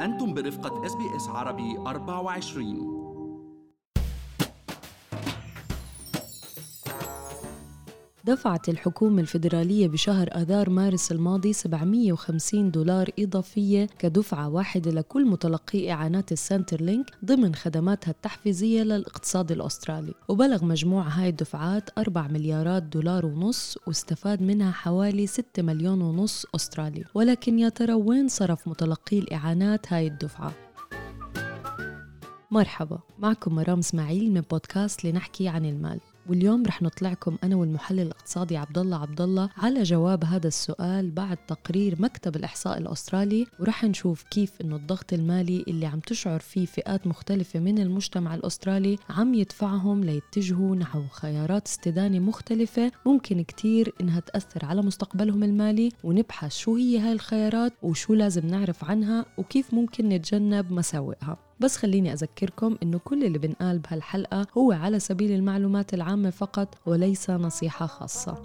أنتم برفقة SBS عربي 24 دفعت الحكومة الفيدرالية بشهر آذار مارس الماضي 750 دولار إضافية كدفعة واحدة لكل متلقي إعانات ال Centrelink ضمن خدماتها التحفيزية للاقتصاد الأسترالي. وبلغ مجموع هاي الدفعات 4 مليارات دولار ونص واستفاد منها حوالي 6 مليون ونص أسترالي. ولكن يا ترى وين صرف متلقي الإعانات هاي الدفعة؟ مرحبا معكم مرام إسماعيل من بودكاست لنحكي عن المال. واليوم رح نطلعكم أنا والمحلل الاقتصادي عبد الله عبد الله على جواب هذا السؤال بعد تقرير مكتب الإحصاء الأسترالي ورح نشوف كيف إنه الضغط المالي اللي عم تشعر فيه فئات مختلفة من المجتمع الأسترالي عم يدفعهم ليتجهوا نحو خيارات استدانة مختلفة ممكن كتير إنها تأثر على مستقبلهم المالي ونبحث شو هي هاي الخيارات وشو لازم نعرف عنها وكيف ممكن نتجنب مساوئها. بس خليني أذكركم إنه كل اللي بنقال بهالحلقة هو على سبيل المعلومات العامة فقط وليس نصيحة خاصة.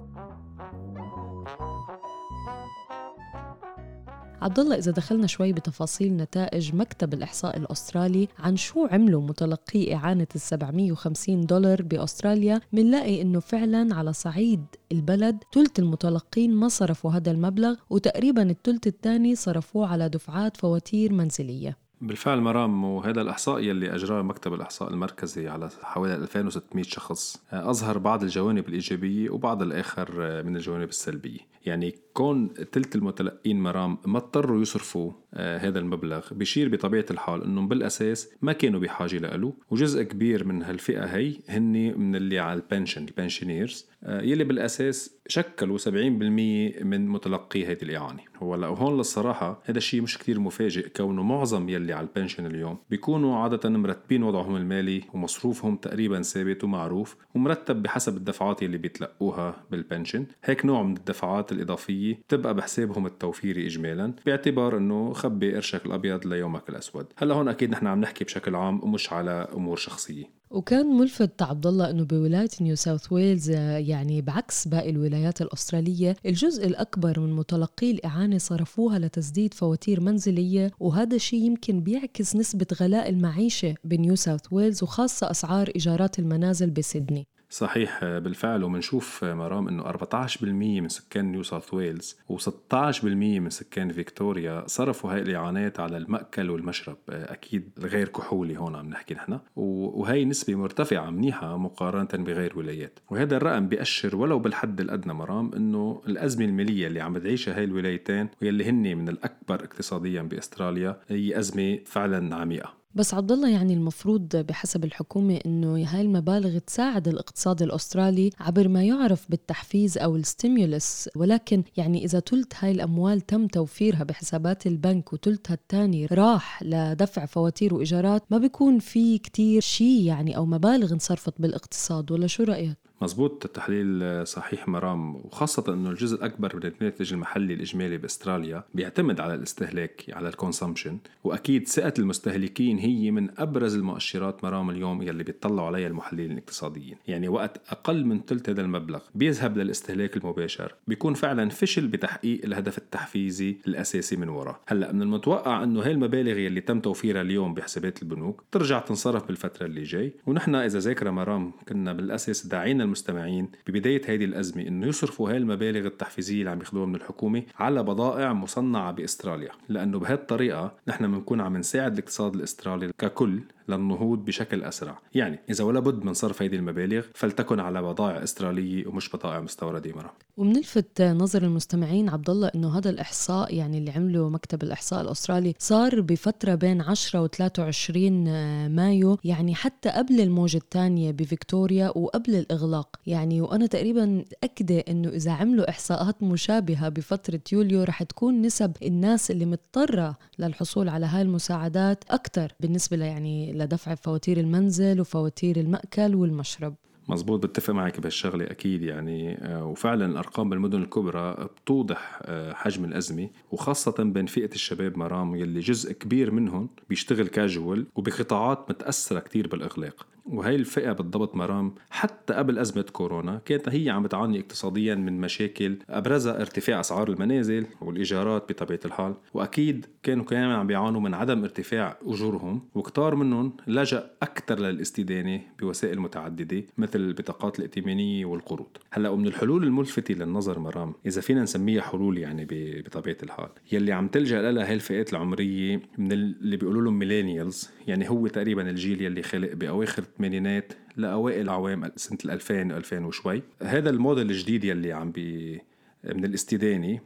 عبد الله إذا دخلنا شوي بتفاصيل نتائج مكتب الإحصاء الأسترالي عن شو عملوا متلقي إعانة ال 750 دولار بأستراليا بنلاقي إنه فعلا على صعيد البلد ثلث المتلقين ما صرفوا هذا المبلغ وتقريبا الثلث الثاني صرفوه على دفعات فواتير منزلية. بالفعل مرام وهذا الإحصاء يلي أجراه مكتب الإحصاء المركزي على حوالي 2600 شخص. أظهر بعض الجوانب الإيجابية وبعض الآخر من الجوانب السلبية. يعني كون تلت المتلقين مرام ما اضطروا يصرفوا آه هذا المبلغ بيشير بطبيعة الحال إنهم بالأساس ما كانوا بحاجة له وجزء كبير من هالفئة هي هن من اللي على ال pension ال pensioners. آه يلي بالأساس شكلوا 70% من متلقي هذه الإعانة. هو هون للصراحة هذا الشيء مش كتير مفاجئ كونه معظم يلي على ال pension اليوم بيكونوا عادة مرتبين وضعهم المالي ومصروفهم تقريبا ثابت ومعروف ومرتب بحسب الدفعات يلي بيتلقوها بال pension. هيك نوع من الدفعات الإضافية بتبقى بحسابهم التوفيري إجمالا باعتبار أنه خبي قرشك الأبيض ليومك الأسود. هلأ هون أكيد نحن عم نحكي بشكل عام ومش على أمور شخصية. وكان ملفت عبد الله إنه بولاية نيو ساوث ويلز يعني بعكس باقي الولايات الأسترالية الجزء الأكبر من متلقي الإعانة صرفوها لتسديد فواتير منزلية وهذا الشيء يمكن بيعكس نسبة غلاء المعيشة بنيو ساوث ويلز وخاصة أسعار إيجارات المنازل بسيدني. صحيح بالفعل. ومنشوف مرام إنه 14% من سكان نيو ساوث ويلز و16% من سكان فيكتوريا صرفوا هاي الإعانات على المأكل والمشرب. أكيد غير كحولي هون عم نحكي نحن. وهي نسبة مرتفعة منيحة مقارنة بغير ولايات وهذا الرقم بيأشر ولو بالحد الأدنى مرام إنه الأزمة المالية اللي عم تعيشها هاي الولايتين واللي هن من الأكبر اقتصاديا بأستراليا هي أزمة فعلا عميقة. بس عبد الله يعني المفروض بحسب الحكومة إنه هاي المبالغ تساعد الاقتصاد الأسترالي عبر ما يعرف بالتحفيز أو ال stimulus ولكن يعني إذا ثلث هاي الأموال تم توفيرها بحسابات البنك وثلثها الثاني راح لدفع فواتير وإيجارات ما بيكون في كتير شيء يعني أو مبالغ انصرفت بالاقتصاد ولا شو رأيك؟ مزبوط التحليل صحيح مرام وخاصة أنه الجزء الأكبر من الناتج المحلي الإجمالي بأستراليا بيعتمد على الاستهلاك على ال consumption وأكيد ثقة المستهلكين هي من أبرز المؤشرات مرام اليوم يلي بيطلعوا عليها المحللين الاقتصاديين. يعني وقت أقل من ثلث هذا المبلغ بيذهب للاستهلاك المباشر بيكون فعلا فشل بتحقيق الهدف التحفيزي الأساسي من وراء هلأ من المتوقع أنه هاي المبالغ يلي تم توفيرها اليوم بحسابات البنوك ترجع تنصرف بالفترة اللي جاي ونحن إذا ذاكرة مرام كنا بالأساس داعينا المستمعين ببداية هذه الأزمة إنه يصرفوا هاي المبالغ التحفيزية اللي عم ياخذوها من الحكومة على بضائع مصنعة بأستراليا لأنه بهالطريقة نحن بنكون عم نساعد الاقتصاد الأسترالي ككل للنهوض بشكل أسرع. يعني إذا ولا بد من صرف هذه المبالغ فلتكن على بضائع استرالية ومش بضائع مستوردة مرة وبنلفت نظر المستمعين عبد الله إنه هذا الإحصاء يعني اللي عمله مكتب الإحصاء الأسترالي صار بفترة بين 10 و 23 مايو يعني حتى قبل الموجة الثانية بفيكتوريا وقبل الإغلاق. يعني وأنا تقريبا متأكدة إنه إذا عملوا إحصاءات مشابهة بفترة يوليو رح تكون نسب الناس اللي مضطرة للحصول على هاي المساعدات أكثر بالنسبة يعني لدفع فواتير المنزل وفواتير المأكل والمشرب. مزبوط بتفق معك بهالشغلة أكيد يعني. وفعلا الأرقام بالمدن الكبرى بتوضح حجم الأزمة وخاصة بين فئة الشباب مرام يلي جزء كبير منهم بيشتغل كاجوال وبقطاعات متأثرة كتير بالإغلاق. وهي الفئة بالضبط مرام حتى قبل أزمة كورونا كانت هي عم بتعاني اقتصاديا من مشاكل أبرزها ارتفاع أسعار المنازل والإيجارات بطبيعة الحال. وأكيد كانوا كمان عم بيعانوا من عدم ارتفاع أجورهم وكتار منهم لجأ أكثر للاستدانة بوسائل متعددة مثل البطاقات الائتمانية والقروض. هلأ ومن الحلول الملفتة للنظر مرام إذا فينا نسميها حلول يعني بطبيعة الحال يلي عم تلجأ لها هاي الفئات العمرية من اللي بيقولوا لهم millennials يعني هو تقريبا الجيل يلي خلق بأواخر الثمانينات لأوائل عوام سنة 2000 2000 وشوي. هذا الموديل الجديد يلي عم بي من الاستدانة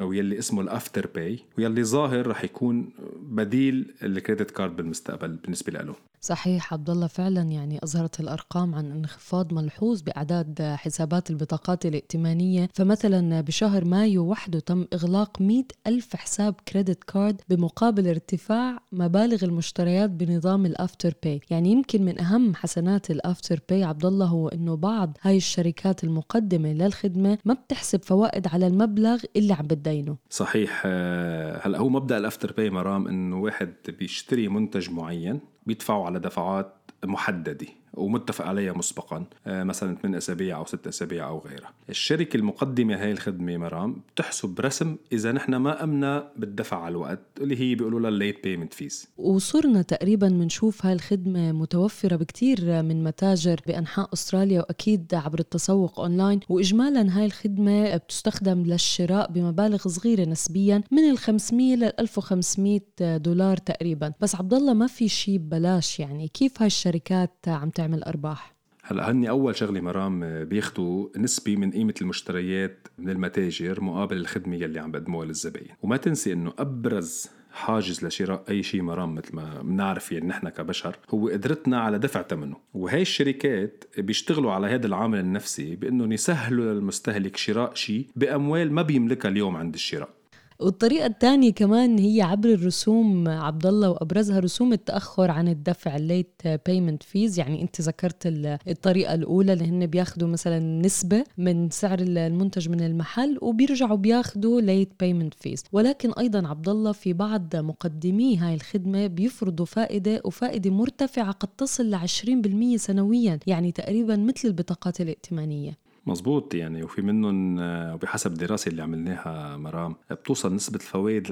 أو يلي اسمه ال Afterpay ويلي ظاهر رح يكون بديل ال credit card بالمستقبل بالنسبة له. صحيح عبد الله فعلا يعني أظهرت الأرقام عن انخفاض ملحوظ بأعداد حسابات البطاقات الائتمانية. فمثلا بشهر مايو وحده تم إغلاق 100 ألف حساب credit card بمقابل ارتفاع مبالغ المشتريات بنظام ال Afterpay. يعني يمكن من أهم حسنات ال Afterpay عبد الله هو أنه بعض هاي الشركات المقدمة للخدمة ما بتحسب فوائد على المبلغ اللي عم بتدينه صحيح آه، هلأ هو مبدأ ال Afterpay مرام أنه واحد بيشتري منتج معين بيدفعوا على دفعات محددة. ومتفق عليها مسبقا آه، مثلا 8 أسابيع أو 6 أسابيع أو غيرها. الشركة المقدمة هاي الخدمة مرام بتحسب رسم إذا نحن ما أمنا بالدفع على الوقت اللي هي بيقولوا لها ال late payment fees وصرنا تقريبا بنشوف هاي الخدمة متوفرة بكثير من متاجر بأنحاء أستراليا وأكيد عبر التسوق أونلاين. واجمالا هاي الخدمة بتستخدم للشراء بمبالغ صغيرة نسبيا من ال 500 لل 1500 دولار تقريبا. بس عبد الله ما في شيء ببلاش يعني. كيف هاي الشركات عم تعمل أرباح؟ هلا هني أول شغلة مرام بياخذوا نسبة من قيمة المشتريات من المتاجر مقابل الخدمة يلي عم بقدموها للزباين. وما تنسي إنه أبرز حاجز لشراء أي شيء مرام مثل ما بنعرف يعني نحن كبشر هو قدرتنا على دفع ثمنه وهي الشركات بيشتغلوا على هذا العامل النفسي بإنهم يسهلوا للمستهلك شراء شيء بأموال ما بيملكها اليوم عند الشراء. والطريقة الثانية كمان هي عبر الرسوم عبد الله وأبرزها رسوم التأخر عن الدفع ال late payment fees يعني أنت ذكرت الطريقة الأولى اللي هن بياخذوا مثلا نسبة من سعر المنتج من المحل وبيرجعوا بياخذوا late payment fees ولكن أيضا عبد الله في بعض مقدمي هاي الخدمة بيفرضوا فائدة وفائدة مرتفعة قد تصل ل 20% سنويا يعني تقريبا مثل البطاقات الائتمانية. مزبوط يعني وفي منهم وبحسب دراسة اللي عملناها مرام بتوصل نسبة الفوائد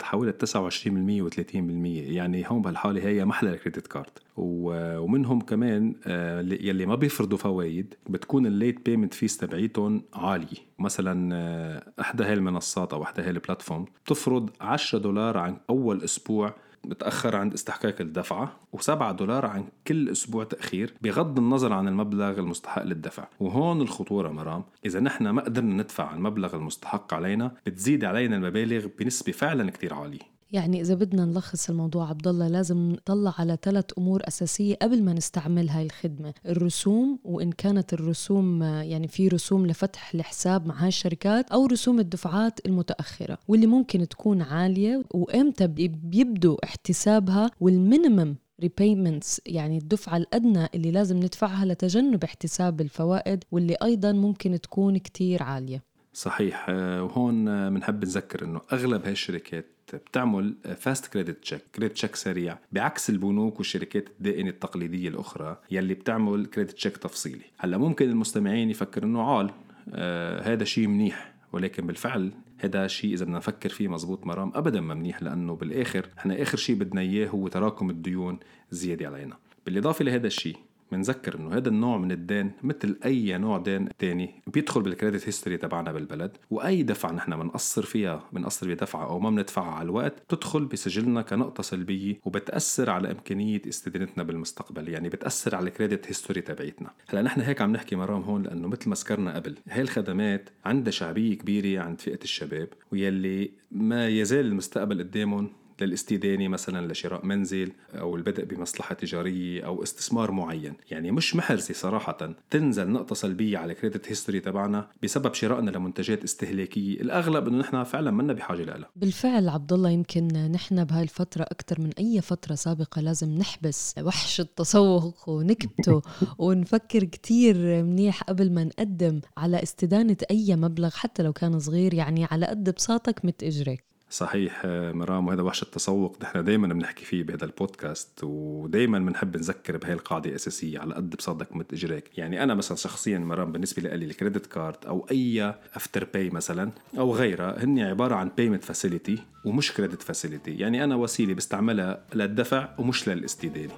لحوالي 29% و30% يعني هون بهالحالة هي محل ال credit card. ومنهم كمان آه، يلي ما بيفرضوا فوائد بتكون ال late payment fees تبعيتهم عالية. مثلا آه، إحدى هاي المنصات أو إحدى هاي ال platform بتفرض 10 دولار عن أول أسبوع بتأخر عند استحقاق الدفعة و7 دولار عن كل أسبوع تأخير بغض النظر عن المبلغ المستحق للدفع. وهون الخطورة مرام. إذا نحن ما قدرنا ندفع المبلغ المستحق علينا بتزيد علينا المبالغ بنسبة فعلا كتير عالية. يعني إذا بدنا نلخص الموضوع عبد الله لازم نطلع على ثلاث أمور أساسية قبل ما نستعمل هاي الخدمة. الرسوم وإن كانت الرسوم يعني في رسوم لفتح الحساب مع هاي الشركات أو رسوم الدفعات المتأخرة واللي ممكن تكون عالية وإمتى بيبدوا احتسابها وال minimum repayments يعني الدفعة الأدنى اللي لازم ندفعها لتجنب احتساب الفوائد واللي أيضا ممكن تكون كتير عالية. صحيح. وهون بنحب نذكر إنه أغلب هاي الشركات بتعمل fast credit check credit check سريع بعكس البنوك والشركات الدائنة التقليدية الأخرى يلي بتعمل credit check تفصيلي. هلأ ممكن المستمعين يفكروا إنه عال آه هذا شيء منيح ولكن بالفعل هذا شيء إذا بدنا نفكر فيه مزبوط مرام ابدا ما منيح لأنه بالآخر إحنا آخر شيء بدنا إياه هو تراكم الديون زيادة علينا. بالإضافة لهذا الشيء بنذكر إنه هذا النوع من الدين مثل أي نوع دين تاني بيدخل بال credit history تبعنا بالبلد وأي دفعة نحن بنقصر فيها بنقصر بدفعة أو ما بندفعها على الوقت بتدخل بسجلنا كنقطة سلبية وبتأثر على إمكانية استدانتنا بالمستقبل يعني بتأثر على ال credit history تبعتنا هلأ نحن هيك عم نحكي مرام هون لأنه مثل ما ذكرنا قبل هاي الخدمات عندها شعبية كبيرة عند فئة الشباب ويلي ما يزال المستقبل قدامهم للاستدانة مثلا لشراء منزل أو البدء بمصلحة تجارية أو استثمار معين. يعني مش محرزة صراحة. تنزل نقطة سلبية على كريدت هيستوري تبعنا بسبب شرائنا لمنتجات استهلاكية. الأغلب أنه نحن فعلا منا بحاجة لها. بالفعل عبد الله يمكن نحن بهاي الفترة أكثر من أي فترة سابقة لازم نحبس وحش التسوق ونكبته ونفكر كتير منيح قبل ما نقدم على استدانة أي مبلغ حتى لو كان صغير يعني على قد بساطك مت إجرك صحيح مرام وهذا وحش التسوق نحن دائما بنحكي فيه بهذا البودكاست ودائما بنحب نذكر بهي القاعدة الأساسية على قد بساطك مد إجريك. يعني أنا مثلا شخصيا مرام بالنسبة لي ال credit card أو أي Afterpay مثلا أو غيرها هن عبارة عن payment facility ومش credit facility يعني أنا وسيلة بستعملها للدفع ومش للاستدانة.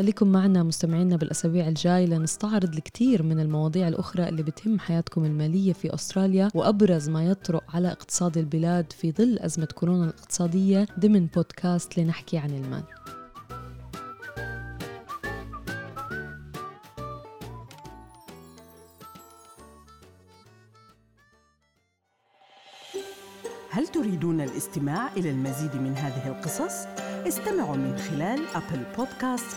خليكم معنا مستمعينا بالأسابيع الجاي لنستعرض الكثير من المواضيع الأخرى اللي بتهم حياتكم المالية في أستراليا وأبرز ما يطرأ على اقتصاد البلاد في ظل أزمة كورونا الاقتصادية ضمن بودكاست لنحكي عن المال هل تريدون الاستماع إلى المزيد من هذه القصص؟ استمعوا من خلال Apple Podcast،